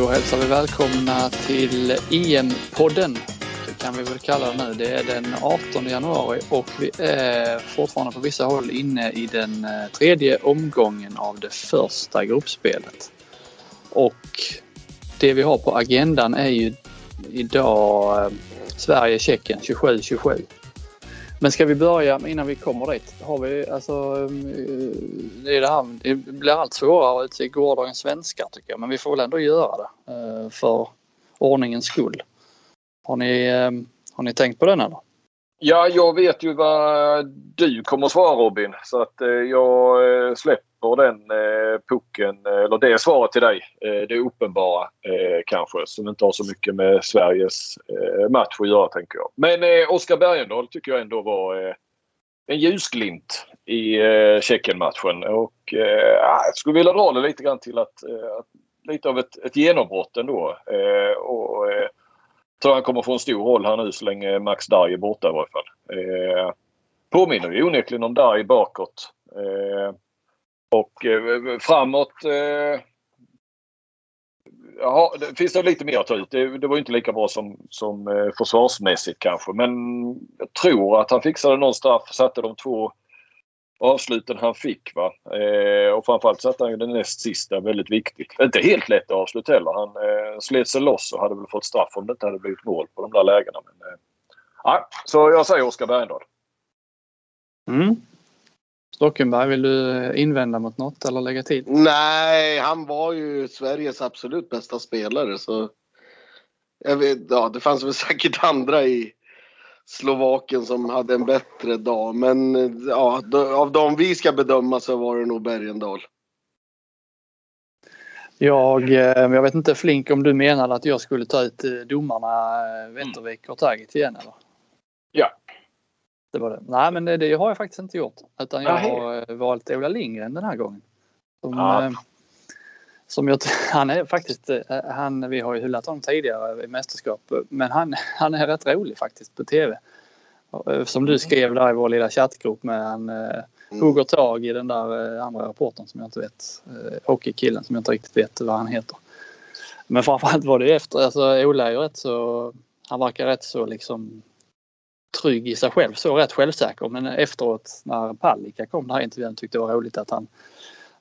Då hälsar vi välkomna till EM-podden. Det kan vi väl kalla det nu. Det är den 18 januari och vi är fortfarande på vissa håll inne i den eh, tredje omgången av det första gruppspelet. Och det vi har på agendan är ju idag eh, Sverige-Tjeckien 27-27. Men ska vi börja innan vi kommer dit? Har vi, alltså, mm, det, är det, här, det blir allt svårare att utse gårdagens svenskar tycker jag, men vi får väl ändå göra det eh, för ordningens skull. Har ni, eh, har ni tänkt på den eller? Ja, jag vet ju vad du kommer att svara Robin. Så att eh, jag släpper den eh, pucken, eh, eller det svaret till dig. Eh, det uppenbara kanske, som inte har så mycket med Sveriges match att göra tänker jag. Men Oskar Bergendahl tycker jag ändå var en ljusglimt i Tjeckien-matchen. Och ah, jag skulle vilja dra det lite grann till att, att lite av ett, ett genombrott ändå. och, tror han kommer få en stor roll här nu så länge Max Darj är borta i varje fall. Eh, påminner ju onekligen om Darj bakåt. Eh, och eh, framåt eh, Jaha, det finns det lite mer att ta ut. Det, det var inte lika bra som, som eh, försvarsmässigt kanske. Men jag tror att han fixade någon straff. Satte de två avsluten han fick. Va? Eh, och framförallt satte han ju den näst sista väldigt viktigt. Inte helt lätt att heller. Han eh, slet sig loss och hade väl fått straff om det inte hade blivit mål på de där lägena. Men, eh, så jag säger Oskar Bergendahl. Mm. Stockenberg, vill du invända mot något eller lägga till? Nej, han var ju Sveriges absolut bästa spelare. Så jag vet, ja, det fanns väl säkert andra i Slovaken som hade en bättre dag. Men ja, av de vi ska bedöma så var det nog Bergendahl. Jag, eh, jag vet inte Flink om du menade att jag skulle ta ut eh, domarna eh, Wettervik och Tagic igen eller? Det var det. Nej men det, det har jag faktiskt inte gjort. Utan jag har valt Ola Lindgren den här gången. Som, ja. som jag, han är faktiskt, han, vi har ju hyllat honom tidigare i mästerskap. Men han, han är rätt rolig faktiskt på TV. Som du skrev där i vår lilla chattgrupp med han eh, mm. hugger tag i den där eh, andra rapporten som jag inte vet. Eh, hockeykillen som jag inte riktigt vet vad han heter. Men framförallt var det efter, alltså Ola är ju rätt så, han verkar rätt så liksom trygg i sig själv, så rätt självsäker. Men efteråt när Palicka kom den här intervjun tyckte det var roligt att han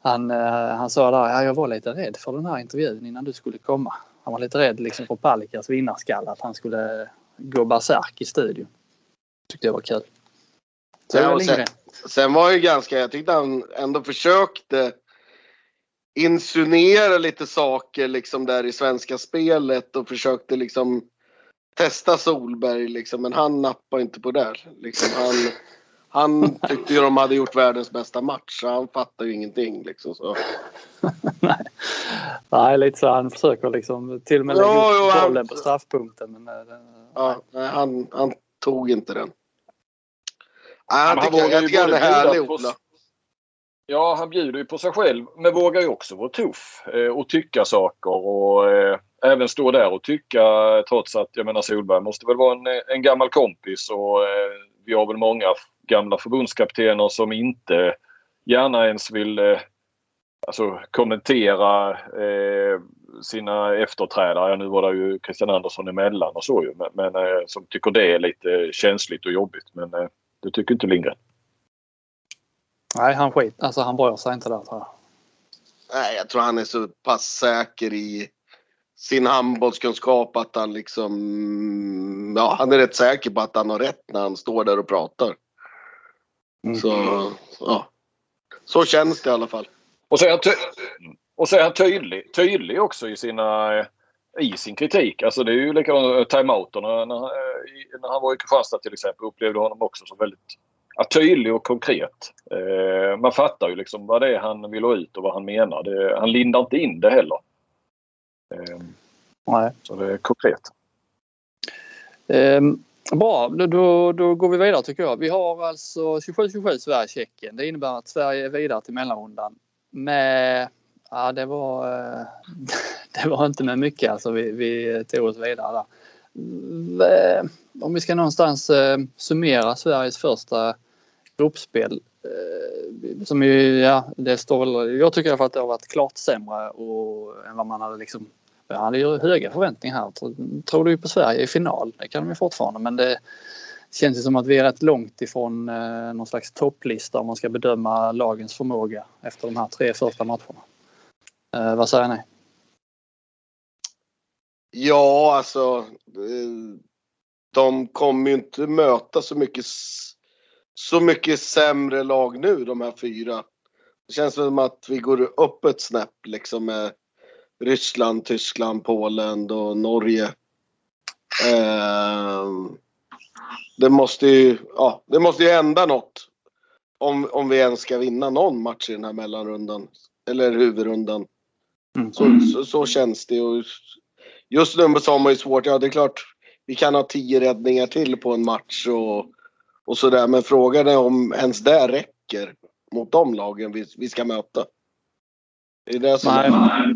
han, han sa där, ja, jag var lite rädd för den här intervjun innan du skulle komma. Han var lite rädd liksom för Palickas vinnarskalle, att han skulle gå bärsärk i studion tyckte jag var kul. Så ja, sen, sen, var ju ganska, jag tyckte han ändå försökte insinuera lite saker liksom där i svenska spelet och försökte liksom testa Solberg liksom, men han nappade inte på det. Liksom, han, han tyckte ju de hade gjort världens bästa match, så han fattar ju ingenting. Liksom, så. Nej. Nej, lite så. Han försöker liksom till och med lägga upp bollen på straffpunkten. Men, eh, ja, nej, han, han tog inte den. Ja, han, tycker, jag tycker han är härlig Ola. Ja, han bjuder ju på sig själv men vågar ju också vara tuff eh, och tycka saker och eh, även stå där och tycka trots att jag menar Solberg måste väl vara en, en gammal kompis och eh, vi har väl många gamla förbundskaptener som inte gärna ens vill eh, alltså, kommentera eh, sina efterträdare. Ja, nu var det ju Christian Andersson emellan och så ju men, men eh, som tycker det är lite känsligt och jobbigt. Men eh, det tycker inte Lindgren. Nej, han skit. Alltså han bryr sig inte där tror jag. Nej, jag tror han är så pass säker i sin handbollskunskap att han liksom... Ja, han är rätt säker på att han har rätt när han står där och pratar. Mm. Så, ja. Så känns det i alla fall. Och så är han, och så är han tydlig, tydlig också i sina i sin kritik. Alltså det är ju likadant timeouterna när, när, när han var i Kristianstad till exempel upplevde honom också som väldigt ja, tydlig och konkret. Eh, man fattar ju liksom vad det är han vill ha ut och vad han menar. Det, han lindar inte in det heller. Eh, Nej. Så det är konkret. Eh, bra, då, då, går vi vidare tycker jag. Vi har alltså 27-27 Sverige-Tjeckien. Det innebär att Sverige är vidare till mellanrundan med Ja, det var, eh, det var inte med mycket alltså. Vi, vi tog oss vidare där. Eh, om vi ska någonstans eh, summera Sveriges första gruppspel. Som ju, ja, det står väl, jag tycker att det har varit klart sämre och, än vad man hade liksom han hade ju höga förväntningar här. Tror du på Sverige i final? Det kan de ju fortfarande men det känns ju som att vi är rätt långt ifrån eh, någon slags topplista om man ska bedöma lagens förmåga efter de här tre första matcherna. Eh, vad säger ni? Ja, alltså. Eh, de kommer ju inte möta så mycket, så mycket sämre lag nu, de här fyra. Det känns som att vi går upp ett snäpp liksom med Ryssland, Tyskland, Polen och Norge. Eh, det måste ju, ja, det måste ju hända något. Om, om vi ens ska vinna någon match i den här mellanrundan. Eller huvudrundan. Mm. Så, så, så, känns det. Och just nu så har man ju svårt. Ja, det är klart. Vi kan ha tio räddningar till på en match och, och sådär. Men frågan är om ens det räcker mot de lagen vi, vi ska möta. Det är det som Nej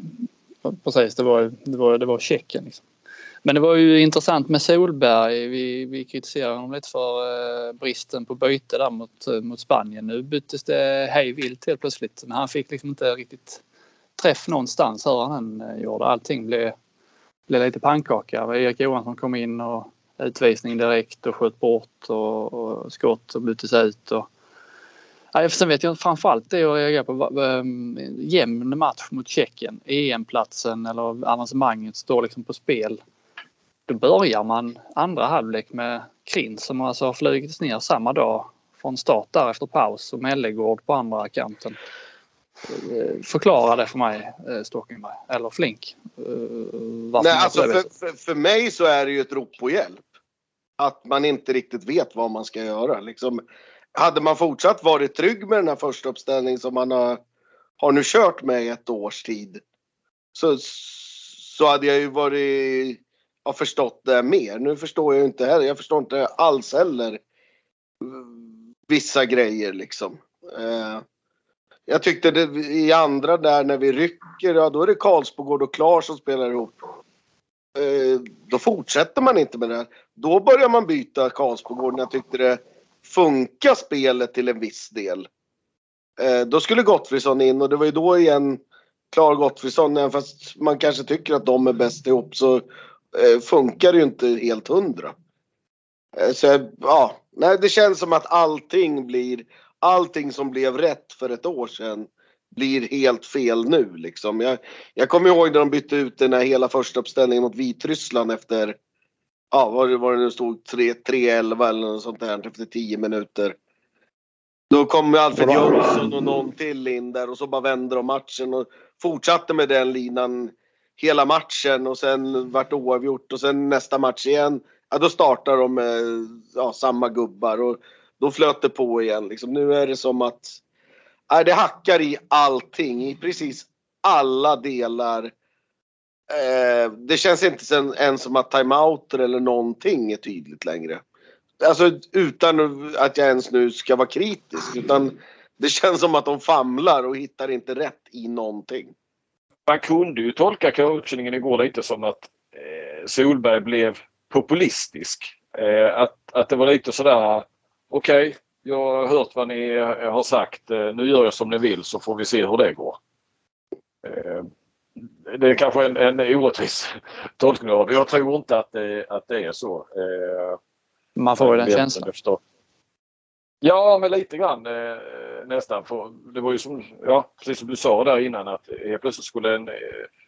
precis. Det var, det var, det var Tjeckien. Liksom. Men det var ju intressant med Solberg. Vi, vi kritiserade honom lite för eh, bristen på byte där mot, eh, mot Spanien. Nu byttes det hej vilt helt plötsligt. Men han fick liksom inte riktigt träff någonstans hur han än eh, gjorde. Allting blev, blev lite pannkaka. Erik Johansson kom in och utvisning direkt och sköt bort och, och skott och byttes ut. Och, Ja, sen vet jag framförallt det jag reagerar på. Um, jämn match mot Tjeckien. EM-platsen eller avancemanget står liksom på spel. Då börjar man andra halvlek med Krins som alltså har flugits ner samma dag från start där efter paus och Mellegård på andra kanten. Eh, förklara det för mig eh, Stockenberg eller Flink. Eh, Nej, alltså för, för, för, mig så är det ju ett rop på hjälp. Att man inte riktigt vet vad man ska göra. Liksom, hade man fortsatt varit trygg med den här första uppställningen som man har, har nu kört med i ett års tid. Så, så hade jag ju varit har förstått det mer. Nu förstår jag inte heller. Jag förstår inte alls heller eh, vissa grejer liksom. Eh, jag tyckte det i andra där när vi rycker, ja då är det Karlsbogård och Klar som spelar ihop. Eh, då fortsätter man inte med det här. Då börjar man byta Karlsbogård när jag tyckte det funkar spelet till en viss del. Eh, då skulle Gottfridsson in och det var ju då igen Klar Gottfridsson, även fast man kanske tycker att de är bäst ihop så Eh, funkar ju inte helt hundra. Eh, så ja, nej, det känns som att allting blir, allting som blev rätt för ett år sedan blir helt fel nu liksom. Jag, jag kommer ihåg när de bytte ut den här hela första uppställningen mot Vitryssland efter, ja vad det, vad det nu stod, 3-11 eller något sånt där efter 10 minuter. Då kom Alfred Jönsson och någon till in där och så bara vände de matchen och fortsatte med den linan hela matchen och sen vart oavgjort och sen nästa match igen. Ja, då startar de med ja, samma gubbar och då flöt det på igen. Liksom. Nu är det som att ja, det hackar i allting, i precis alla delar. Eh, det känns inte sen, ens som att timeouter eller någonting är tydligt längre. Alltså utan att jag ens nu ska vara kritisk. Utan det känns som att de famlar och hittar inte rätt i någonting man kunde ju tolka coachningen igår lite som att eh, Solberg blev populistisk. Eh, att, att det var lite sådär okej, okay, jag har hört vad ni har sagt. Eh, nu gör jag som ni vill så får vi se hur det går. Eh, det är kanske en, en orättvis tolkning av det. Jag tror inte att det, att det är så. Eh, man får ju den känslan. Ja, men lite grann eh, nästan. För det var ju som, ja, precis som du sa där innan att helt plötsligt skulle en eh,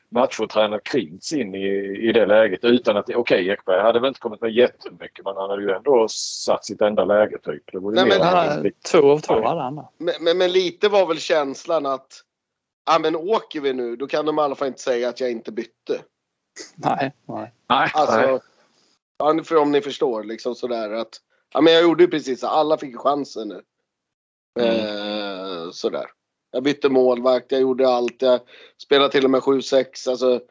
machotränare Krintz in i, i det läget utan att, okej okay, Ekberg hade väl inte kommit med jättemycket men han hade ju ändå satt sitt enda läge typ. Det var ju Nej, men, han, två av två hade han men, men, men, lite var väl känslan att, ja men åker vi nu då kan de i alla fall inte säga att jag inte bytte. Nej, nej. Alltså, nej. För om ni förstår liksom sådär att Ja, men jag gjorde ju precis så. Alla fick chansen nu. Mm. Eh, sådär. Jag bytte målvakt, jag gjorde allt. Jag spelade till och med 7-6. Alltså,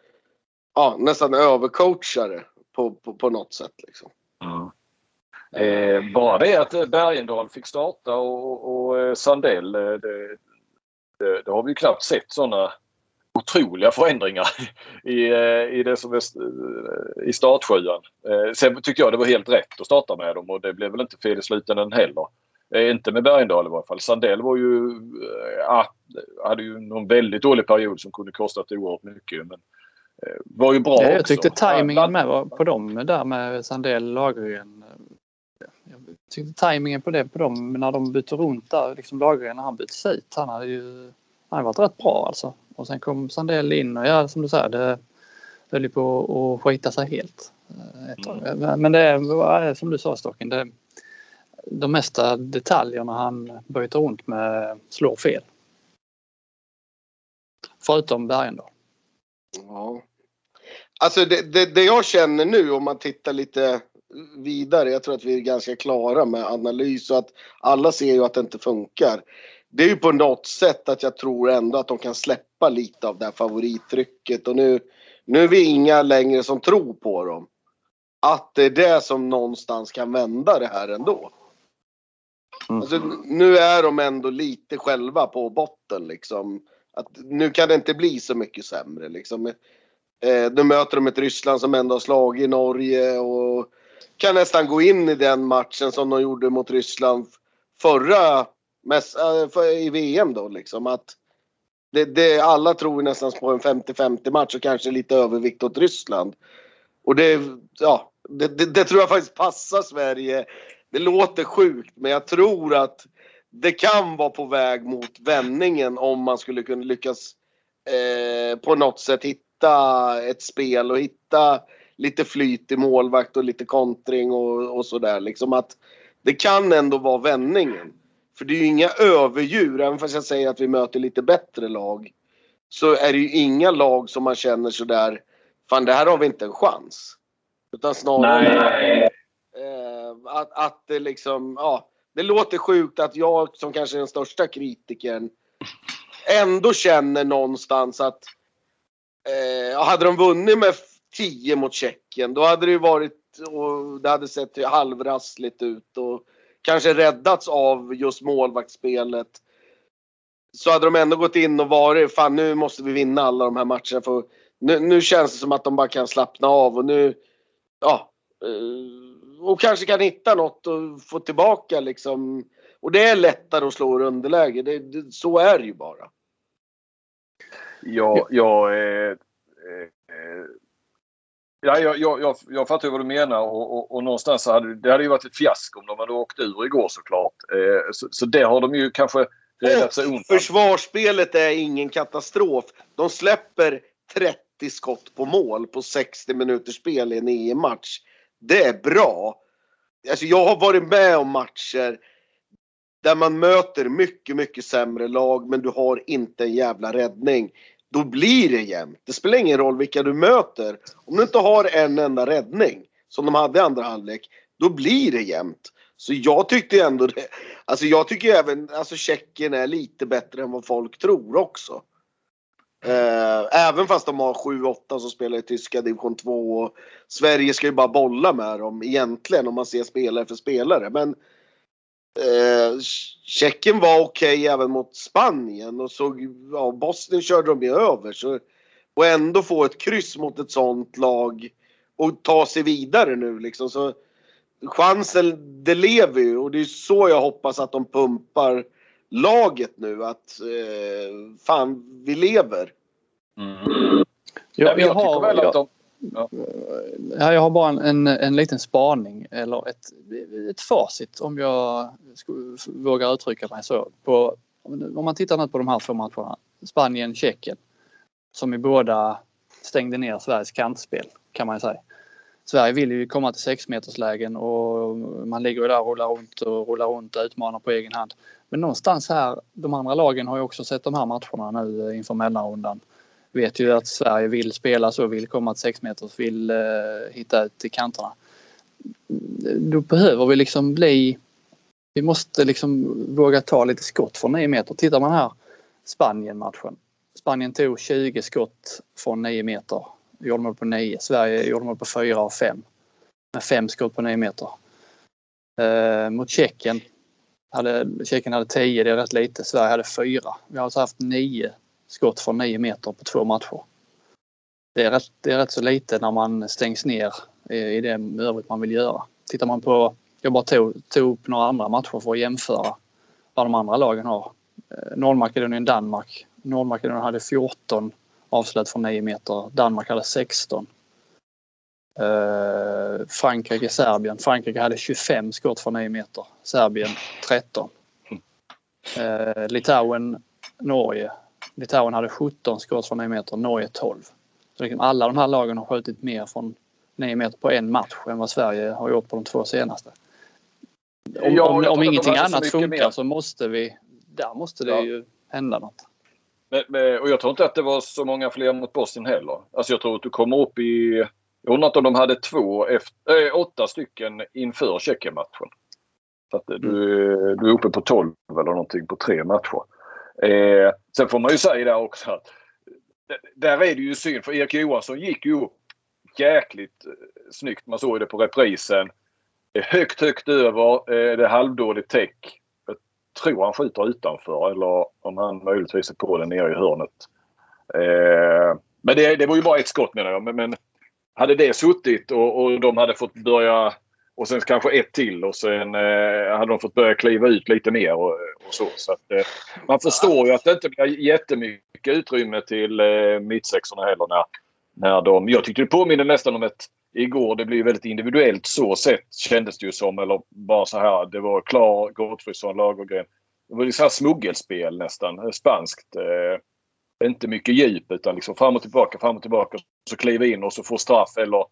ja, nästan övercoachade på, på, på något sätt. Liksom. Mm. Eh, bara det att Bergendahl fick starta och, och eh, Sandell, eh, det, det, det, har vi ju knappt sett sådana otroliga förändringar i, eh, i det som är i startsjuan. Eh, sen tyckte jag det var helt rätt att starta med dem och det blev väl inte fel i slutändan heller. Eh, inte med Bergendahl i varje fall. Sandell var ju, ja, hade ju någon väldigt dålig period som kunde kostat oerhört mycket. Men var ju bra ja, Jag också. tyckte tajmingen med var på dem där med Sandell Lagergren. Jag tyckte tajmingen på det på dem när de bytte runt där, liksom Lagergren när han byttes ut. Han hade ju han hade varit rätt bra alltså. Och sen kom Sandell in och ja, som du säger, det höll ju på att skita sig helt. Mm. Men det är som du sa Stocken, det, de mesta detaljerna han byter runt med slår fel. Förutom Bergendahl. Ja. Alltså det, det, det, jag känner nu om man tittar lite vidare, jag tror att vi är ganska klara med analys och att alla ser ju att det inte funkar. Det är ju på något sätt att jag tror ändå att de kan släppa lite av det här favorittrycket och nu, nu är vi inga längre som tror på dem. Att det är det som någonstans kan vända det här ändå. Mm. Alltså, nu är de ändå lite själva på botten liksom. Att nu kan det inte bli så mycket sämre liksom. Eh, nu möter de ett Ryssland som ändå har slagit Norge och kan nästan gå in i den matchen som de gjorde mot Ryssland förra äh, i VM då liksom. Att det, det, alla tror nästan på en 50-50 match och kanske lite övervikt åt Ryssland. Och det, ja, det, det, det, tror jag faktiskt passar Sverige. Det låter sjukt men jag tror att det kan vara på väg mot vändningen om man skulle kunna lyckas eh, på något sätt hitta ett spel och hitta lite flyt i målvakt och lite kontring och, och sådär. Liksom att det kan ändå vara vändningen. För det är ju inga överdjur, även fast jag säger att vi möter lite bättre lag. Så är det ju inga lag som man känner sådär, fan det här har vi inte en chans. Utan snarare eh, att, att det liksom, ja. Det låter sjukt att jag som kanske är den största kritikern ändå känner någonstans att eh, hade de vunnit med 10 mot Tjeckien då hade det ju varit och det hade sett halvrassligt ut och kanske räddats av just målvaktsspelet. Så hade de ändå gått in och varit, fan nu måste vi vinna alla de här matcherna för nu, nu känns det som att de bara kan slappna av och nu, ja. Eh, och kanske kan hitta något och få tillbaka liksom. Och det är lättare att slå ur underläge. Det, det, så är det ju bara. Ja, jag eh, eh, Ja, jag, jag, jag, jag fattar vad du menar och, och, och någonstans så hade det hade ju varit ett fiasko om de hade åkt ur igår såklart. Eh, så, så det har de ju kanske räddat sig undan. Försvarsspelet är ingen katastrof. De släpper 30 skott på mål på 60 minuters spel i en EM-match. Det är bra. Alltså jag har varit med om matcher där man möter mycket, mycket sämre lag men du har inte en jävla räddning då blir det jämnt. Det spelar ingen roll vilka du möter. Om du inte har en enda räddning, som de hade i andra halvlek, då blir det jämnt. Så jag tyckte ändå det. Alltså jag tycker även, alltså Tjeckien är lite bättre än vad folk tror också. Eh, även fast de har 7-8 som spelar i tyska division 2 och Sverige ska ju bara bolla med dem egentligen om man ser spelare för spelare. Men Eh, Tjeckien var okej okay även mot Spanien och så, ja, Bosnien körde de ju över. Så, och ändå få ett kryss mot ett sånt lag och ta sig vidare nu liksom. Så chansen, det lever ju och det är så jag hoppas att de pumpar laget nu att eh, fan, vi lever. Mm. Jag, jag, jag, har, väl att de, Ja. jag har bara en, en, en, liten spaning eller ett, ett facit om jag vågar uttrycka mig så. På, om man tittar nu på de här två matcherna. Spanien, Tjeckien. Som i båda stängde ner Sveriges kantspel kan man säga. Sverige vill ju komma till sexmeterslägen och man ligger ju där och rullar runt och rullar runt och utmanar på egen hand. Men någonstans här, de andra lagen har ju också sett de här matcherna nu inför mellanrundan vet ju att Sverige vill spela så, vill komma till 6 meters, vill eh, hitta ut till kanterna. Då behöver vi liksom bli... Vi måste liksom våga ta lite skott från 9 meter. Tittar man här Spanien-matchen. Spanien tog 20 skott från 9 meter. Gjorde mål på 9. Sverige gjorde mål på 4 av 5. Med 5 skott på 9 meter. Eh, mot Tjeckien hade, Tjeckien hade 10, det är rätt lite. Sverige hade 4. Vi har alltså haft 9 skott från 9 meter på två matcher. Det är rätt, det är rätt så lite när man stängs ner i det övrigt man vill göra. Tittar man på, jag bara tog, tog upp några andra matcher för att jämföra vad de andra lagen har. Eh, Nordmakedonien, Danmark. Nordmakedonien hade 14 avslut från 9 meter. Danmark hade 16. Eh, Frankrike, Serbien. Frankrike hade 25 skott från 9 meter. Serbien 13. Eh, Litauen, Norge. Litauen hade 17 skott från 9 meter. Norge 12. Så liksom alla de här lagen har skjutit mer från 9 meter på en match än vad Sverige har gjort på de två senaste. Om, ja, om, om ingenting annat funkar mer. så måste vi... Där måste det ja. ju hända något. Men, men, och jag tror inte att det var så många fler mot Bosnien heller. Alltså jag tror att du kommer upp i... Jag undrar inte om de hade två efter, äh, åtta stycken inför Tjeckien-matchen. Så att du, mm. du är uppe på 12 eller någonting på tre matcher. Eh, sen får man ju säga där också att där är det ju synd för Erik Johansson gick ju upp jäkligt eh, snyggt. Man såg det på reprisen. Högt, högt över. Eh, det är halvdåligt täck. Jag tror han skjuter utanför eller om han möjligtvis är på den nere i hörnet. Eh, men det, det var ju bara ett skott menar jag. Men, men hade det suttit och, och de hade fått börja och sen kanske ett till och sen eh, hade de fått börja kliva ut lite mer och, och så. så att, eh, man förstår ju att det inte blir jättemycket utrymme till eh, mittsexorna heller när, när de... Jag tyckte det påminner nästan om ett... Igår, det blev väldigt individuellt så sett kändes det ju som. Eller bara så här. Det var Klar, Gottfridsson, Lagergren. Det var så här smuggelspel nästan. Eh, spanskt. Eh, inte mycket djup utan liksom fram och tillbaka, fram och tillbaka. Så kliva in och så få straff eller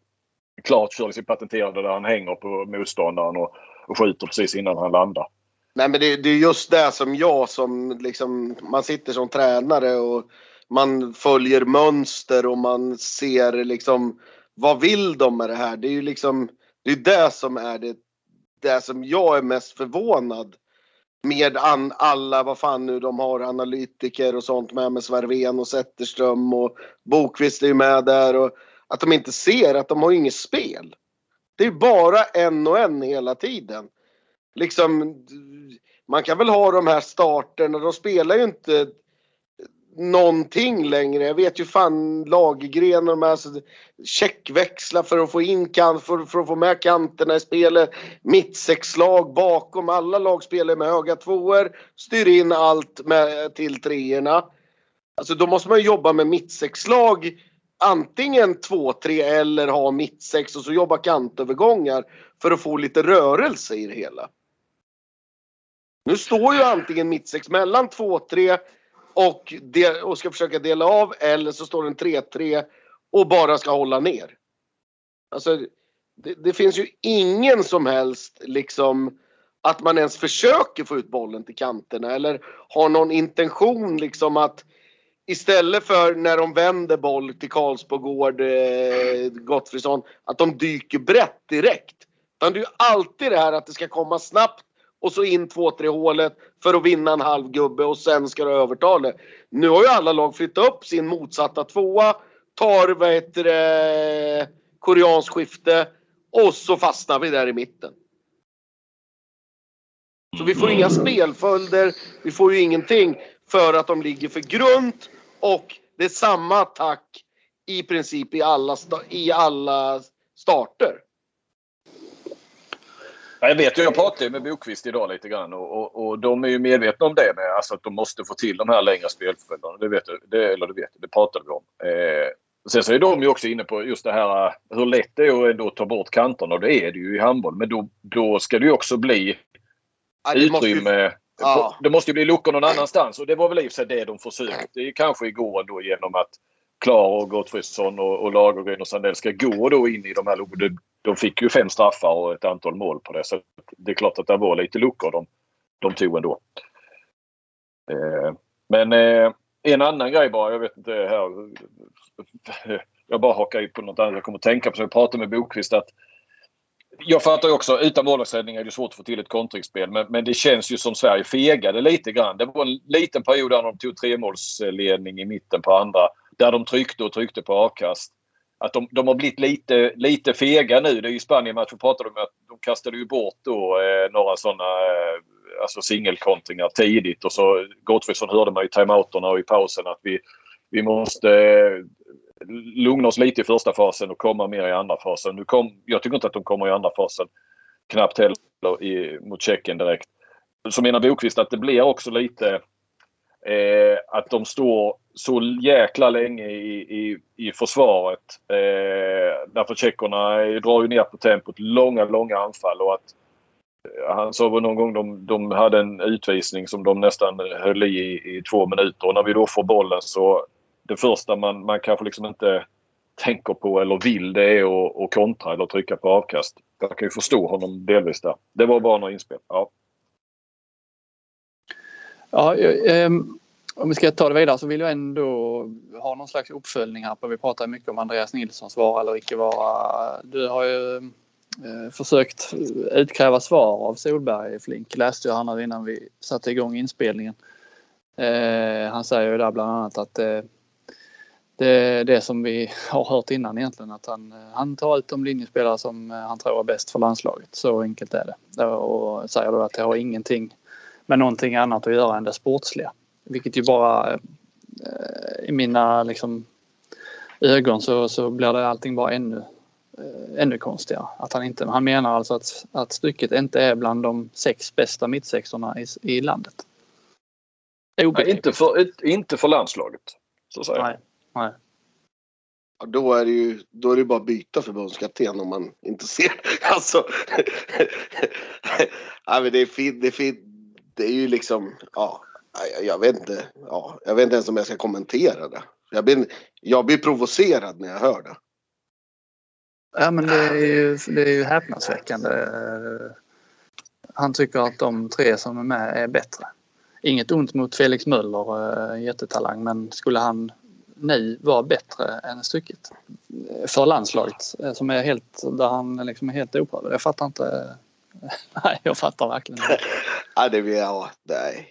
klart kör sin patenterade där han hänger på motståndaren och, och skjuter precis innan han landar. Nej men det, det, är just det som jag som liksom, man sitter som tränare och man följer mönster och man ser liksom vad vill de med det här? Det är ju liksom det är det som är det, det som jag är mest förvånad med an, alla, vad fan nu de har, analytiker och sånt med med Sverven och Zetterström och Bokvist är ju med där och att de inte ser att de har inget spel. Det är bara en och en hela tiden. Liksom, man kan väl ha de här starterna, de spelar ju inte någonting längre. Jag vet ju fan Lagergren och de här checkväxlar för att få in kant, för, för, att få med kanterna i spelet. Mittsexlag bakom. Alla lag spelar med höga tvåor. Styr in allt med, till treorna. Alltså då måste man jobba med mittsexlag antingen 2-3 eller ha mittsex och så jobba kantövergångar för att få lite rörelse i det hela. Nu står ju antingen mittsex mellan 2-3 och, och ska försöka dela av eller så står den 3-3 och bara ska hålla ner. Alltså, det, det, finns ju ingen som helst liksom att man ens försöker få ut bollen till kanterna eller har någon intention liksom att istället för när de vänder boll till Karlsbogård, eh, Gottfridsson, att de dyker brett direkt. Utan det är ju alltid det här att det ska komma snabbt och så in två, tre hålet för att vinna en halv gubbe och sen ska du överta det. Nu har ju alla lag flyttat upp sin motsatta tvåa, tar vad heter det, koreansk skifte och så fastnar vi där i mitten. Så vi får inga spelföljder, vi får ju ingenting för att de ligger för grunt och det är samma attack i princip i alla, i alla starter. Jag vet ju, jag pratade med Bokvist idag lite grann och, och, och, de är ju medvetna om det med alltså att de måste få till de här längre spelföljderna. Det vet du, det, eller det vet du, det pratade vi om. Eh, sen så är de ju också inne på just det här hur lätt det är att ändå ta bort kanterna och det är det ju i handboll. Men då, då ska det ju också bli ja, utrymme Ja. Det måste ju bli luckor någon annanstans och det var väl i och för sig det de försökte kanske igår då genom att Klar och Gottfridsson och, och Lagergren och Sandell ska gå då in i de här luckorna. De fick ju fem straffar och ett antal mål på det. Så det är klart att det var lite luckor de, de tog ändå. Eh, men eh, en annan grej bara. Jag vet inte här. Jag bara hakar i på något annat jag kommer att tänka på. Så jag pratade med Bokvist att jag fattar också, utan målvaktsräddning är det svårt att få till ett kontringsspel. Men, men det känns ju som Sverige fegade lite grann. Det var en liten period där de tog tremålsledning i mitten på andra. Där de tryckte och tryckte på avkast. Att de, de har blivit lite, lite fega nu. Det är ju Spanien-matchen pratade om att de kastade ju bort då eh, några sådana eh, alltså singelkontringar tidigt. Och så Gottfridsson hörde man i timeouterna och i pausen att vi, vi måste eh, lugna oss lite i första fasen och komma mer i andra fasen. Nu kom, jag tycker inte att de kommer i andra fasen. Knappt heller i, mot Tjeckien direkt. Så menar Bokvist att det blir också lite Eh, att de står så jäkla länge i, i, i försvaret. Eh, därför tjeckerna drar ju ner på tempot. Långa, långa anfall. Och att, eh, han sa väl någon gång de, de hade en utvisning som de nästan höll i i två minuter. Och när vi då får bollen så det första man, man kanske liksom inte tänker på eller vill det är att, att kontra eller trycka på avkast. Jag kan ju förstå honom delvis där. Det var bara några inspel. Ja. Ja, eh, om vi ska ta det vidare så vill jag ändå ha någon slags uppföljning här på. Vi pratar mycket om Andreas Nilssons vara eller icke vara. Du har ju eh, försökt utkräva svar av Solberg Flink. Läste jag här nu innan vi satte igång inspelningen. Eh, han säger ju där bland annat att eh, det är det som vi har hört innan egentligen att han, han tar ut de linjespelare som han tror är bäst för landslaget. Så enkelt är det. Och säger då att det har ingenting med någonting annat att göra än det sportsliga. Vilket ju bara eh, i mina liksom, ögon så, så blir det allting bara ännu, eh, ännu konstigare. Att han, inte, han menar alltså att, att stycket inte är bland de sex bästa mittsexorna i, i landet. Nej, inte, för, inte för landslaget. Så säga. Nej, nej. Ja, då är det ju då är det bara att byta förbundskapten om man inte ser. Alltså. ja, men det, är fint, det, är fint, det är ju liksom, ja, jag vet inte, ja, jag vet inte ens om jag ska kommentera det. Jag blir, jag blir provocerad när jag hör det. Ja men det är ju, det är ju häpnadsväckande. Han tycker att de tre som är med är bättre. Inget ont mot Felix Möller, eh, jättetalang, men skulle han nu vara bättre än stycket för landslaget eh, som är helt, där han liksom är helt oprövad. Jag fattar inte. Nej, jag fattar verkligen inte. ja, det blir, ja, nej.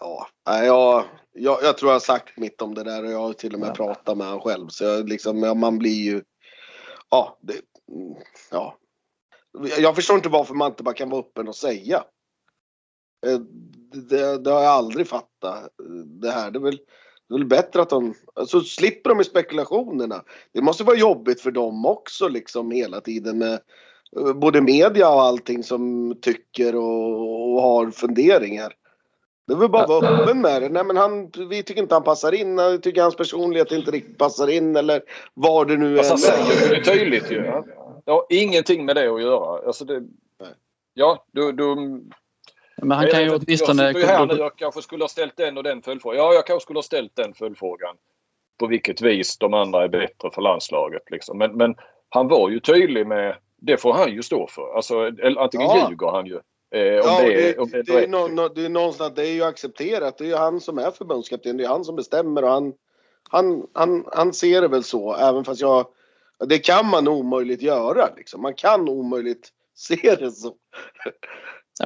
Ja, jag, jag, jag tror jag har sagt mitt om det där och jag har till och med ja. pratat med honom själv. Så jag, liksom, man blir ju... Ja, det, ja. Jag förstår inte varför man inte bara kan vara öppen och säga. Eh, det, det har jag aldrig fattat. Det här. Det är väl, det är väl bättre att de... Så alltså, slipper de med spekulationerna. Det måste vara jobbigt för dem också liksom hela tiden med eh, både media och allting som tycker och, och har funderingar. Det är väl bara att vara öppen med det. Nej, men han, vi tycker inte han passar in. Vi tycker hans personlighet inte riktigt passar in eller vad det nu är. Alltså, han säger det tydligt ju. Det har ingenting med det att göra. Alltså det, ja, du, du, men han kan ju åtminstone... Jag här nu. Jag kanske skulle ha ställt den och den följdfrågan. Ja, jag kanske skulle ha ställt den följdfrågan. På vilket vis de andra är bättre för landslaget. Liksom. Men, men han var ju tydlig med... Det får han ju stå för. Alltså, antingen ja. ljuger han ju Eh, ja, det, det, det, det, är no, det är någonstans, det är ju accepterat. Det är ju han som är förbundskapten. Det är han som bestämmer och han, han, han, han ser det väl så. Även fast jag, det kan man omöjligt göra liksom. Man kan omöjligt se det så.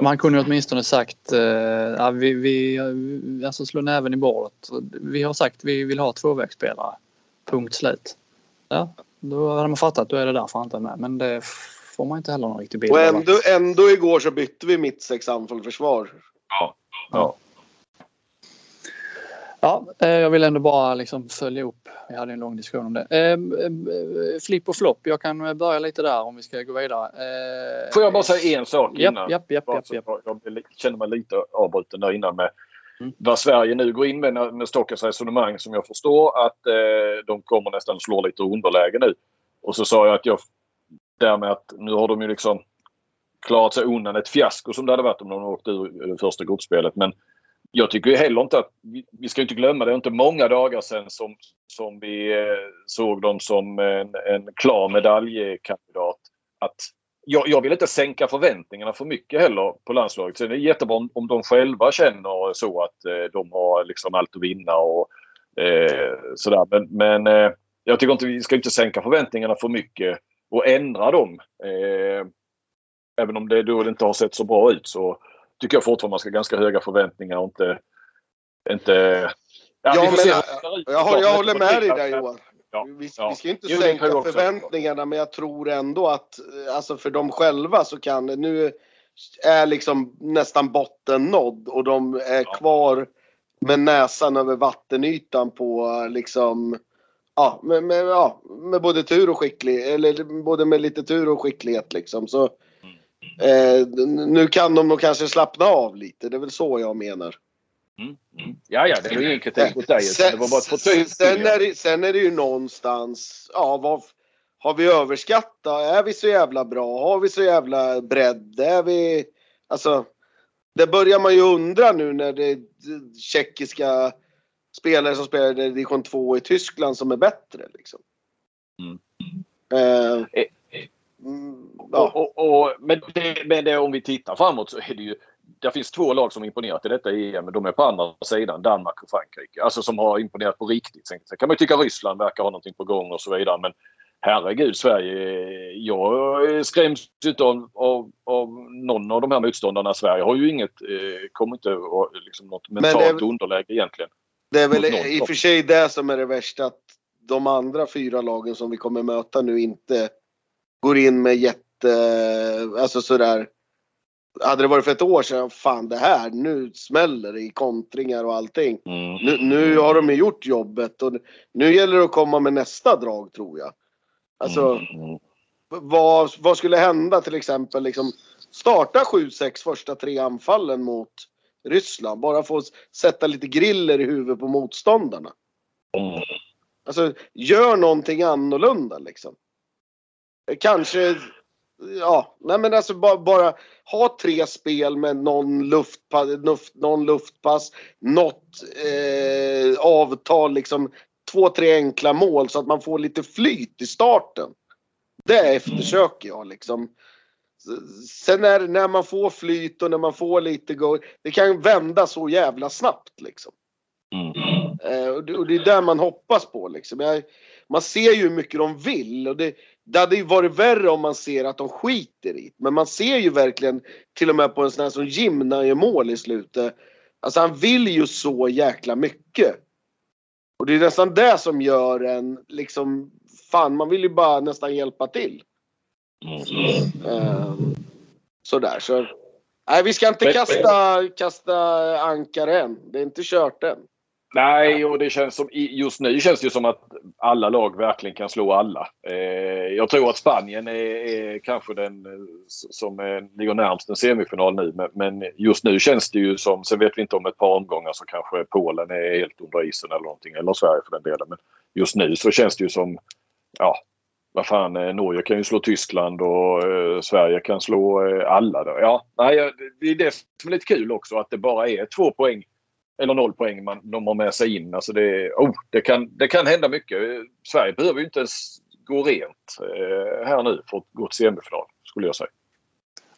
Man kunde åtminstone sagt, eh, vi, vi, alltså slå näven i bordet. Vi har sagt vi vill ha tvåvägsspelare. Punkt slut. Ja, då hade man fattat, då är det därför han inte är med. Men det får man inte heller någon riktig bild Och ändå, ändå igår så bytte vi mittsex anfall försvar. Ja. ja. Ja, eh, jag vill ändå bara liksom följa upp. Vi hade en lång diskussion om det. Eh, eh, flipp och flopp. Jag kan börja lite där om vi ska gå vidare. Får jag bara säga en sak innan? Japp, japp, japp, japp, Jag känner mig lite avbruten där innan med mm. vad Sverige nu går in med med Stockens resonemang som jag förstår att de kommer nästan slå lite underläge nu. Och så sa jag att jag därmed att nu har de ju liksom klarat sig undan ett fiasko som det hade varit om de åkte ur det första gruppspelet. Men jag tycker heller inte att, vi ska inte glömma, det är inte många dagar sedan som, som vi eh, såg dem som en, en klar medaljkandidat. Att jag, jag, vill inte sänka förväntningarna för mycket heller på landslaget. Sen är det jättebra om, om de själva känner så att eh, de har liksom allt att vinna och eh, sådär. Men, men eh, jag tycker inte vi ska inte sänka förväntningarna för mycket och ändra dem. Eh, även om det då inte har sett så bra ut så tycker jag fortfarande man ska ha ganska höga förväntningar och inte... inte ja, jag, menar, jag, jag håller med dig där Johan. Ja, vi, ja. vi, ska inte jo, sänka förväntningarna men jag tror ändå att alltså för dem själva så kan det nu är liksom nästan botten nådd och de är ja. kvar med näsan över vattenytan på liksom ja, med, med, ja, med både tur och skicklighet, eller både med lite tur och skicklighet liksom. Så, eh, nu kan de nog kanske slappna av lite, det är väl så jag menar. Mm. Mm. Ja, ja, det var ingen kritik mot dig. Sen, det var bara ett sen, är det, sen är det ju någonstans, ja, vad, har vi överskattat? Är vi så jävla bra? Har vi så jävla bredd? Är vi, alltså, det börjar man ju undra nu när det är tjeckiska spelare som spelar i division 2 i Tyskland som är bättre. Liksom. Mm. Eh, eh, ja. och, och, och, men, det, men det, om vi tittar framåt så är det ju det finns två lag som imponerat i detta EM. De är på andra sidan, Danmark och Frankrike. Alltså som har imponerat på riktigt. Sen kan man tycka Ryssland verkar ha någonting på gång och så vidare. Men herregud, Sverige. Jag skräms inte av, av, av någon av de här motståndarna. Sverige har ju inget, eh, kommer inte liksom något mentalt det, underläge egentligen. Det är väl i och för sig det som är det värsta. Att de andra fyra lagen som vi kommer möta nu inte går in med jätte, alltså sådär hade det varit för ett år sedan, fan det här, nu smäller det i kontringar och allting. Mm. Nu, nu, har de ju gjort jobbet och nu gäller det att komma med nästa drag tror jag. Alltså, mm. vad, vad skulle hända till exempel liksom starta 7-6 första tre anfallen mot Ryssland. Bara få sätta lite griller i huvudet på motståndarna. Mm. Alltså, gör någonting annorlunda liksom. Kanske ja, nej men alltså bara, bara, ha tre spel med någon luftpass, någon luftpass något eh, avtal liksom. Två, tre enkla mål så att man får lite flyt i starten. Det eftersöker jag liksom. Sen är när man får flyt och när man får lite go, det kan vända så jävla snabbt liksom. Mm. Eh, och, det, och det är där man hoppas på liksom. Jag, man ser ju hur mycket de vill och det, det hade ju varit värre om man ser att de skiter i Men man ser ju verkligen till och med på en sån här som Jim när han gör mål i slutet. Alltså han vill ju så jäkla mycket. Och det är nästan det som gör en liksom, fan man vill ju bara nästan hjälpa till. Mm. Um, sådär så. Nej vi ska inte kasta, kasta ankare än. Det är inte kört än. Nej, och det känns som, just nu känns det som att alla lag verkligen kan slå alla. Eh, jag tror att Spanien är, är kanske den eh, som ligger närmst en semifinal nu. Men, men, just nu känns det ju som, sen vet vi inte om ett par omgångar så kanske Polen är helt under isen eller någonting. Eller Sverige för den delen. Men just nu så känns det ju som, ja, vad fan, eh, Norge kan ju slå Tyskland och eh, Sverige kan slå eh, alla. Då. Ja, nej, det är det som är lite kul också att det bara är två poäng eller noll poäng man, de har med sig in. Alltså det, oh, det, kan, det kan hända mycket. Sverige behöver ju inte ens gå rent eh, här nu för att gå till semifinal skulle jag säga.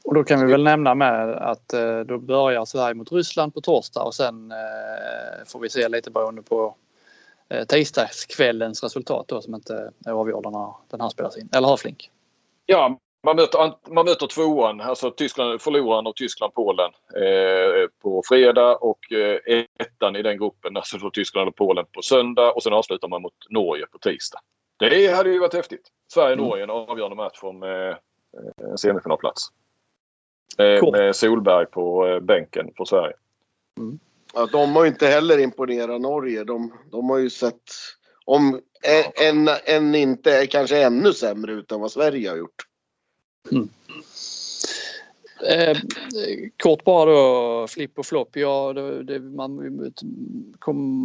Och då kan vi väl nämna med att eh, då börjar Sverige mot Ryssland på torsdag och sen eh, får vi se lite beroende på eh, tisdagskvällens resultat då som inte är avgjorda när den här spelas in. Eller hur Flink? Ja, man möter, man möter tvåan, alltså Tyskland, förloraren och Tyskland-Polen eh, på fredag och eh, ettan i den gruppen, alltså då Tyskland och Polen på söndag och sen avslutar man mot Norge på tisdag. Det hade ju varit häftigt. Sverige-Norge, en avgörande match om eh, en semifinalplats. Eh, cool. Med Solberg på eh, bänken för Sverige. Mm. Ja, de har ju inte heller imponerat Norge. De, de har ju sett, om en, en inte kanske ännu sämre ut än vad Sverige har gjort. Mm. Eh, kort bara då, flipp och flopp. Ja, det, det, man,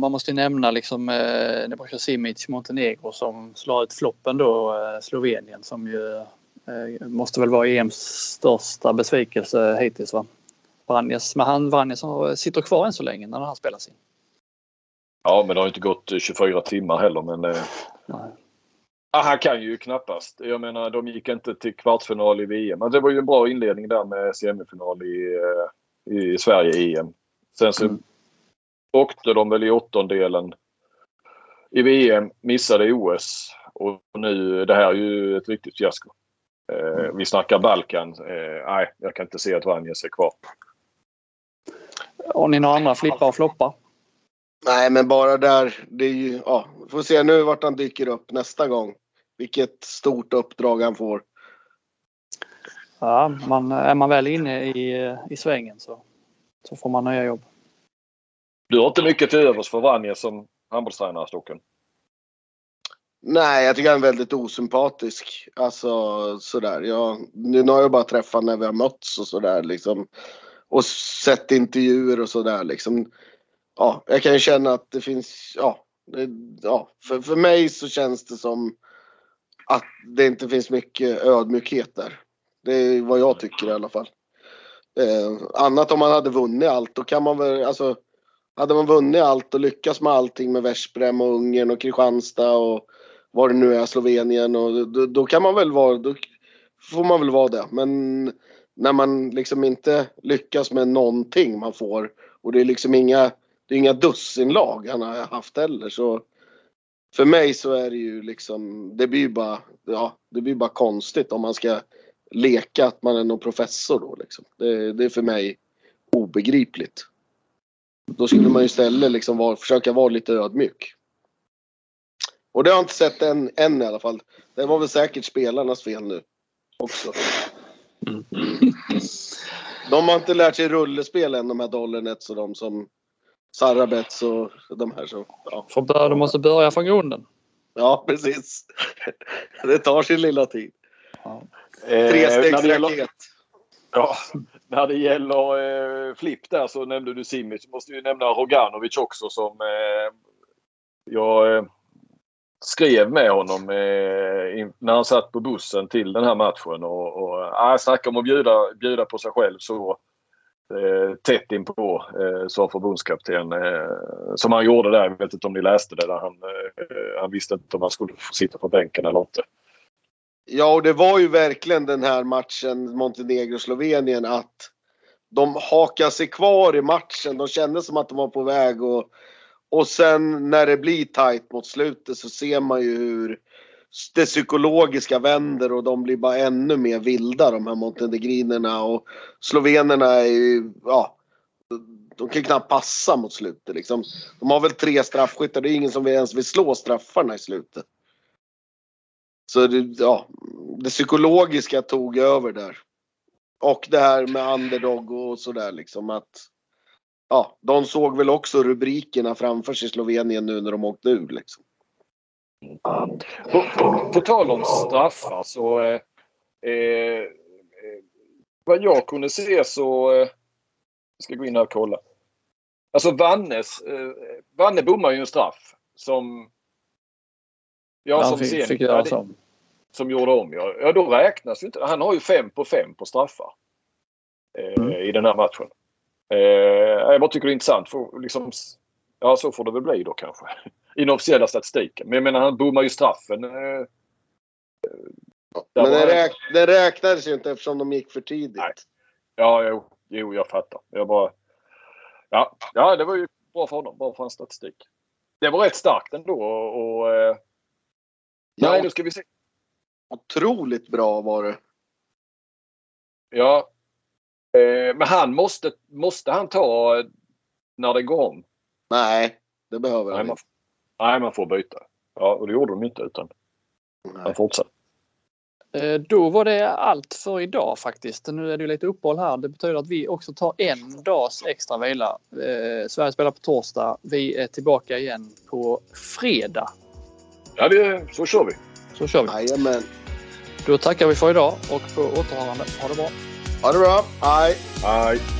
man måste nämna liksom eh, Nebojsa Simic, Montenegro som slår ut floppen då, eh, Slovenien som ju eh, måste väl vara EMs största besvikelse hittills va? Vranjes, men han Vranjes sitter kvar än så länge när han spelas in. Ja, men det har inte gått 24 timmar heller men eh, Ah, han kan ju knappast. Jag menar, de gick inte till kvartsfinal i VM. Men det var ju en bra inledning där med semifinal i, eh, i Sverige-EM. Sen så mm. åkte de väl i åttondelen i VM, missade OS och nu, det här är ju ett riktigt fiasko. Eh, mm. vi snackar Balkan. Eh, nej, jag kan inte se att Vranjes är kvar. Har ni några andra flippar och floppar? Nej, men bara där. Det är ju, ja, får se nu vart han dyker upp nästa gång. Vilket stort uppdrag han får. Ja, man, är man väl inne i, i svängen så, så får man nya jobb. Du har inte mycket till övers för Vanja som handbollstränare, Stocken? Nej, jag tycker han är väldigt osympatisk. Alltså sådär. Jag, nu har jag bara träffat när vi har mötts och sådär liksom. Och sett intervjuer och sådär liksom ja, jag kan ju känna att det finns, ja, det, ja för, för mig så känns det som att det inte finns mycket ödmjukhet där. Det är vad jag tycker i alla fall. Eh, annat om man hade vunnit allt, då kan man väl, alltså hade man vunnit allt och lyckats med allting med Veszprem och Ungern och Kristianstad och vad det nu är, Slovenien och då, då kan man väl vara, då får man väl vara det. Men när man liksom inte lyckas med någonting man får och det är liksom inga, det är inga dussinlag han har haft heller så för mig så är det ju liksom, det blir bara, ja, det blir bara konstigt om man ska leka att man är någon professor då liksom. Det, det är för mig obegripligt. Då skulle man ju istället liksom vara, försöka vara lite ödmjuk. Och det har jag inte sett än, än i alla fall. Det var väl säkert spelarnas fel nu också. De har inte lärt sig rullespel än de här Dollernets och de som Sarabets och de här. Så, ja. För bör, de måste börja från grunden. Ja, precis. Det tar sin lilla tid. Ja. Trestegsraket. Ja, när det gäller eh, flipp där så nämnde du Simic. Måste ju nämna Roganovic också som eh, jag eh, skrev med honom eh, in, när han satt på bussen till den här matchen. Och, och äh, snacka om att bjuda, bjuda på sig själv så eh, Eh, tätt inpå eh, som förbundskapten. Eh, som han gjorde där. Jag vet inte om ni läste det. Där han, eh, han visste inte om han skulle få sitta på bänken eller inte. Ja, och det var ju verkligen den här matchen Montenegro-Slovenien att de hakar sig kvar i matchen. De kände som att de var på väg och, och sen när det blir tight mot slutet så ser man ju hur det psykologiska vänder och de blir bara ännu mer vilda de här montenegrinerna och slovenerna är ju, ja, de kan knappt passa mot slutet liksom. De har väl tre straffskyttar, det är ingen som ens vill slå straffarna i slutet. Så det, ja, det psykologiska tog över där. Och det här med underdog och sådär liksom att ja, de såg väl också rubrikerna framför sig i Slovenien nu när de åkte ur liksom. På, på, på tal om straffar så eh, eh, vad jag kunde se så eh, jag ska gå in här och kolla. Alltså Vannes, eh, Vanne bommar ju en straff som Ja, som fick, fick göra som. Som gjorde om ja. Ja då räknas ju inte. Han har ju fem på fem på straffar. Eh, mm. I den här matchen. Eh, jag bara tycker det är intressant. För, liksom, ja så får det väl bli då kanske. I den officiella statistiken. Men jag menar han bommar ju straffen. Eh, men den, räk den räknades ju inte eftersom de gick för tidigt. Nej. Ja, jo, jo, jag fattar. Jag bara... Ja, ja, det var ju bra för honom. Bra för hans statistik. Det var rätt starkt ändå och, och eh, Ja, Nej, nu ska vi se. Otroligt bra var det. Ja. Eh, men han måste, måste han ta när det går om? Nej, det behöver han inte. Nej, man får byta. Ja, och det gjorde de inte utan Nej. han fortsatte. Eh, då var det allt för idag faktiskt. Nu är det lite uppehåll här. Det betyder att vi också tar en dags extra vila. Eh, Sverige spelar på torsdag. Vi är tillbaka igen på fredag Ja, det, så kör vi. Så kör vi. Jajamän. Då tackar vi för idag och på återhörande. Ha det bra. Ha det bra. Hej. Hej.